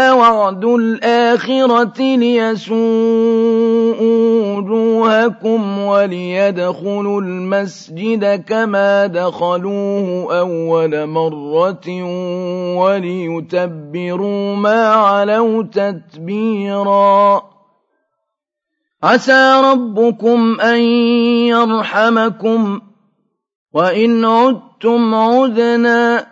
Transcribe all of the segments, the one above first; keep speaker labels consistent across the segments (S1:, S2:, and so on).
S1: وعد الآخرة ليسوءوا وجوهكم وليدخلوا المسجد كما دخلوه أول مرة وليتبروا ما علوا تتبيرا عسى ربكم أن يرحمكم وإن عدتم عدنا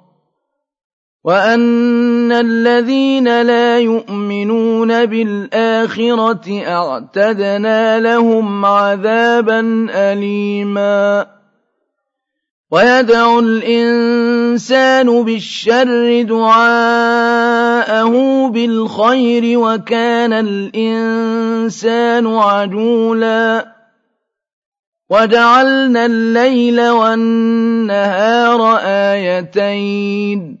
S1: وأن الذين لا يؤمنون بالآخرة أعتدنا لهم عذابا أليما ويدعو الإنسان بالشر دعاءه بالخير وكان الإنسان عجولا وجعلنا الليل والنهار آيتين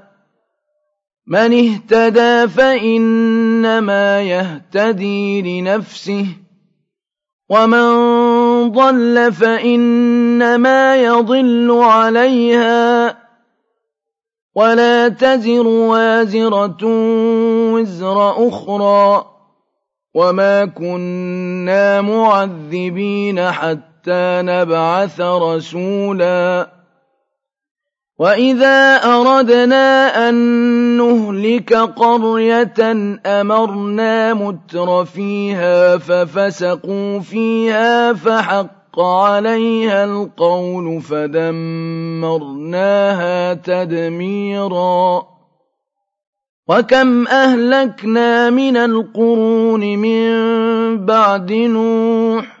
S1: من اهتدى فإنما يهتدي لنفسه ومن ضل فإنما يضل عليها ولا تزر وازرة وزر أخرى وما كنا معذبين حتى نبعث رسولا. وإذا أردنا أن نهلك قرية أمرنا متر فيها ففسقوا فيها فحق عليها القول فدمرناها تدميرا وكم أهلكنا من القرون من بعد نوح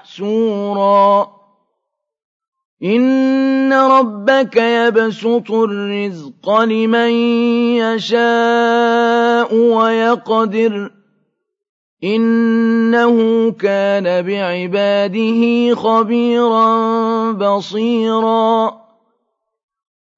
S1: محسورا. إن ربك يبسط الرزق لمن يشاء ويقدر. إنه كان بعباده خبيرا بصيرا.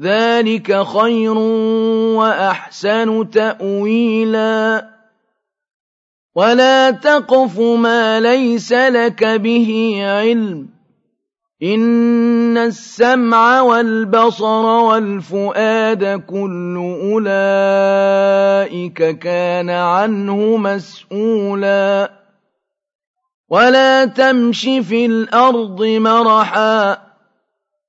S1: ذلك خير وأحسن تأويلا ولا تقف ما ليس لك به علم إن السمع والبصر والفؤاد كل أولئك كان عنه مسؤولا ولا تمش في الأرض مرحا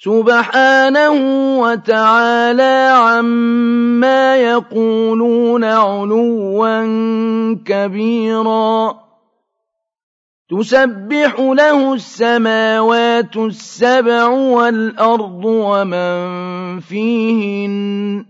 S1: سبحانه وتعالى عما يقولون علوا كبيرا تسبح له السماوات السبع والأرض ومن فيهن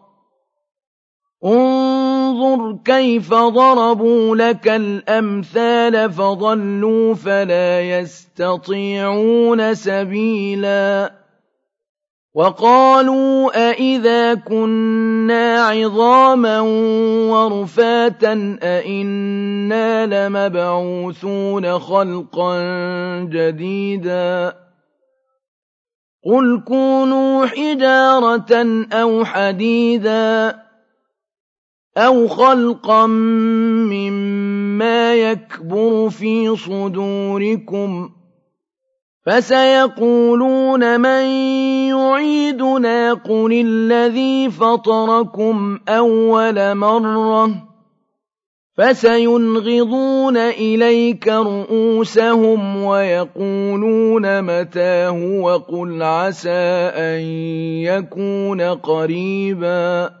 S1: انظر كيف ضربوا لك الأمثال فضلوا فلا يستطيعون سبيلا. وقالوا أئذا كنا عظاما ورفاتا أئنا لمبعوثون خلقا جديدا. قل كونوا حجارة أو حديدا. أَوْ خَلْقًا مِّمَّا يَكْبُرُ فِي صُدُورِكُمْ ۖ فَسَيَقُولُونَ مَن يُعِيدُنَا قُلِ الَّذِي فَطَرَكُمْ أَوَّلَ مَرَّةٍ ۚ فَسَيُنْغِضُونَ إِلَيْكَ رُءُوسَهُمْ وَيَقُولُونَ مَتَىٰ هُوَ قُلْ عَسَىٰ أَن يَكُونَ قَرِيبًا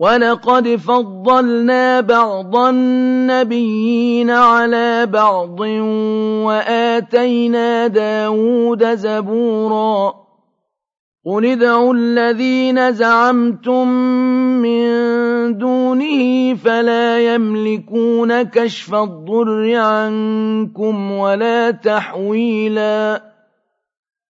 S1: وَلَقَدْ فَضَّلْنَا بَعْضَ النَّبِيِّينَ عَلَىٰ بَعْضٍ وَآتَيْنَا دَاوُودَ زَبُورًا قُلِ ادْعُوا الَّذِينَ زَعَمْتُم مِّن دُونِهِ فَلَا يَمْلِكُونَ كَشْفَ الضُّرِّ عَنكُمْ وَلَا تَحْوِيلًا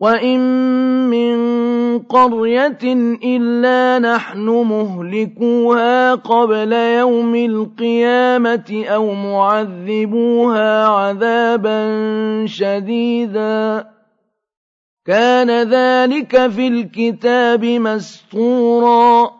S1: وَإِن مِّن قَرْيَةٍ إِلَّا نَحْنُ مُهْلِكُوهَا قَبْلَ يَوْمِ الْقِيَامَةِ أَوْ مُعَذِّبُوهَا عَذَابًا شَدِيدًا ۚ كَانَ ذَٰلِكَ فِي الْكِتَابِ مَسْطُورًا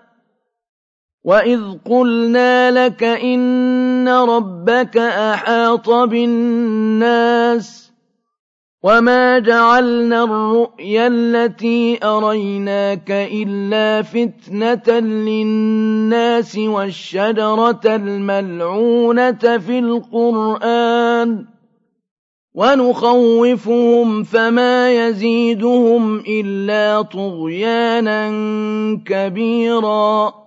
S1: وَإِذْ قُلْنَا لَكَ إِنَّ رَبَّكَ أَحَاطَ بِالنَّاسِ وَمَا جَعَلْنَا الرُّؤْيَا الَّتِي أَرَيْنَاكَ إِلَّا فِتْنَةً لِّلنَّاسِ وَالشَّجَرَةَ الْمَلْعُونَةَ فِي الْقُرْآنِ وَنُخَوِّفُهُمْ فَمَا يَزِيدُهُمْ إِلَّا طُغْيَانًا كَبِيرًا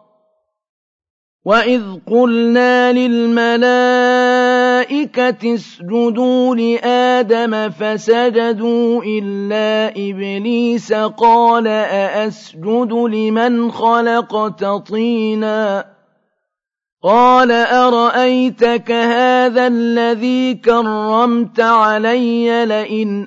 S1: وَإِذْ قُلْنَا لِلْمَلَائِكَةِ اسْجُدُوا لِآدَمَ فَسَجَدُوا إِلَّا إِبْلِيسَ قَالَ أَأَسْجُدُ لِمَنْ خَلَقْتَ طِينًا قَالَ أَرَأَيْتَكَ هَٰذَا الَّذِي كَرَّمْتَ عَلَيَّ لَئِنْ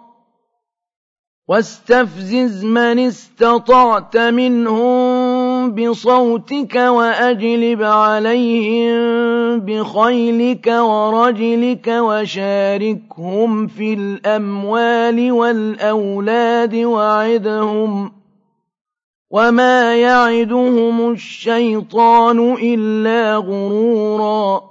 S1: وَاسْتَفْزِزْ مَنِ اسْتَطَعْتَ مِنْهُم بِصَوْتِكَ وَأَجْلِبْ عَلَيْهِم بِخَيْلِكَ وَرَجِلِكَ وَشَارِكْهُمْ فِي الْأَمْوَالِ وَالْأَوْلَادِ وَعِدْهُمْ ۚ وَمَا يَعِدُهُمُ الشَّيْطَانُ إِلَّا غُرُورًا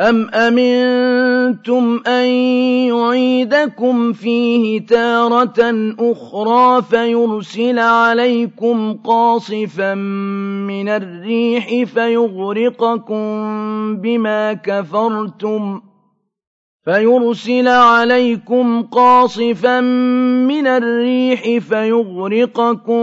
S1: أَمْ أَمِنتُمْ أَن يُعِيدَكُمْ فِيهِ تَارَةً أُخْرَىٰ فَيُرْسِلَ عَلَيْكُمْ قَاصِفًا مِّنَ الرِّيحِ فَيُغْرِقَكُم بِمَا كَفَرْتُمْ فيرسل عليكم قاصفا من الريح فيغرقكم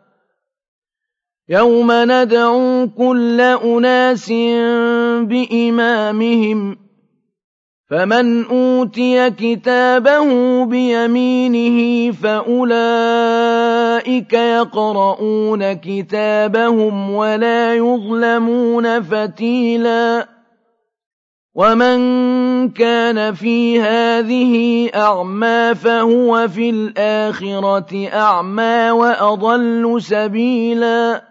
S1: يَوْمَ نَدْعُو كُلَّ أُنَاسٍ بِإِمَامِهِمْ فمن أوتي كتابه بيمينه فأولئك يقرؤون كتابهم ولا يظلمون فتيلا ومن كان في هذه أعمى فهو في الآخرة أعمى وأضل سبيلا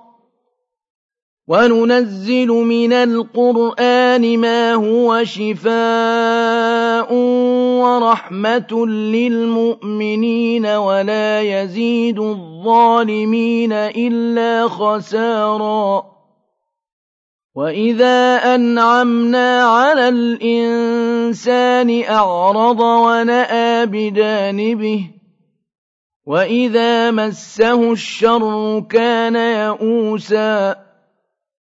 S1: وَنُنَزِّلُ مِنَ الْقُرْآنِ مَا هُوَ شِفَاءٌ وَرَحْمَةٌ لِّلْمُؤْمِنِينَ وَلَا يَزِيدُ الظَّالِمِينَ إِلَّا خَسَارًا. وَإِذَا أَنْعَمْنَا عَلَى الْإِنسَانِ أَعْرَضَ وَنَأَىٰ بِجَانِبِهِ وَإِذَا مَسَّهُ الشَّرُّ كَانَ يَئُوسًا.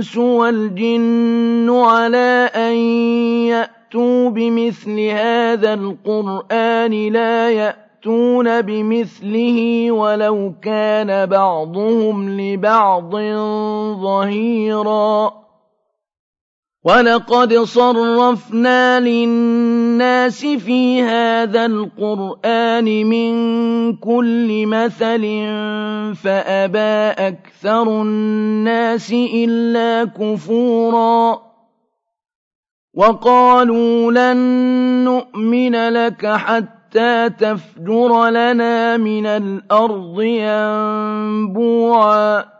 S1: الْإِنسُ وَالْجِنُّ عَلَىٰ أَن يَأْتُوا بِمِثْلِ هَٰذَا الْقُرْآنِ لَا يَأْتُونَ بِمِثْلِهِ وَلَوْ كَانَ بَعْضُهُمْ لِبَعْضٍ ظَهِيرًا وَلَقَدْ صَرَّفْنَا لِلنَّاسِ فِي هَٰذَا الْقُرْآنِ مِن كُلِّ مَثَلٍ فَأَبَىٰ أَكْثَرُ النَّاسِ إِلَّا كُفُورًا وَقَالُوا لَن نُّؤْمِنَ لَكَ حَتَّىٰ تَفْجُرَ لَنَا مِنَ الْأَرْضِ يَنبُوعًا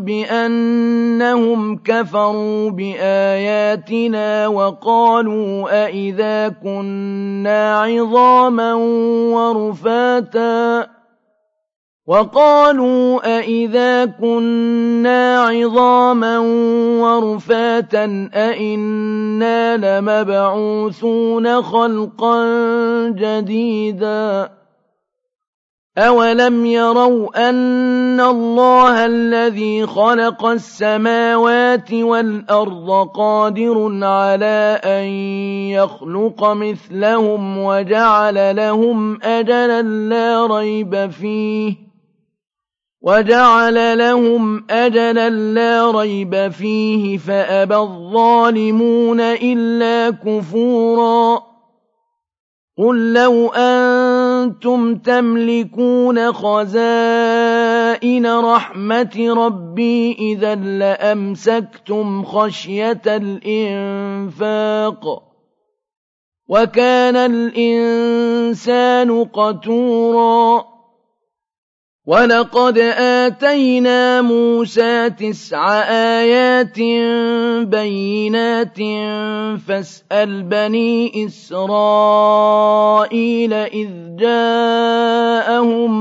S1: بِأَنَّهُمْ كَفَرُوا بِآيَاتِنَا وَقَالُوا أَإِذَا كُنَّا عِظَامًا وَرُفَاتًا وَقَالُوا أَإِذَا كُنَّا عِظَامًا وَرُفَاتًا أَإِنَّا لَمَبْعُوثُونَ خَلْقًا جَدِيدًا أَوَلَمْ يَرَوْا أَنَّ اللَّهَ الَّذِي خَلَقَ السَّمَاوَاتِ وَالْأَرْضَ قَادِرٌ عَلَىٰ أَن يَخْلُقَ مِثْلَهُمْ وَجَعَلَ لَهُمْ أَجَلًا لَّا رَيْبَ فِيهِ وَجَعَلَ لَهُمْ أَجَلًا لَّا رَيْبَ فِيهِ فَأَبَى الظَّالِمُونَ إِلَّا كُفُورًا قُل لَّوْ أَنتُمْ تَمْلِكُونَ خَزَائِنَ رَحْمَةِ رَبِّي إِذًا لَّأَمْسَكْتُمْ خَشْيَةَ الْإِنفَاقِ ۚ وَكَانَ الْإِنسَانُ قَتُورًا وَلَقَدْ آتَيْنَا مُوسَىٰ تِسْعَ آيَاتٍ بَيِّنَاتٍ فَاسْأَلْ بَنِي إِسْرَائِيلَ إِذْ جَاءَهُمْ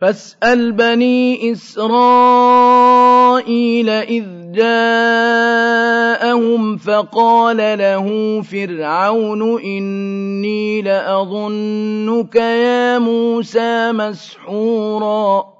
S1: فَاسْأَلْ بَنِي إِسْرَائِيلَ إِذْ جَاءَهُمْ فَقَالَ لَهُ فِرْعَوْنُ إِنِّي لَأَظُنُّكَ يَا مُوسَىٰ مَسْحُورًا.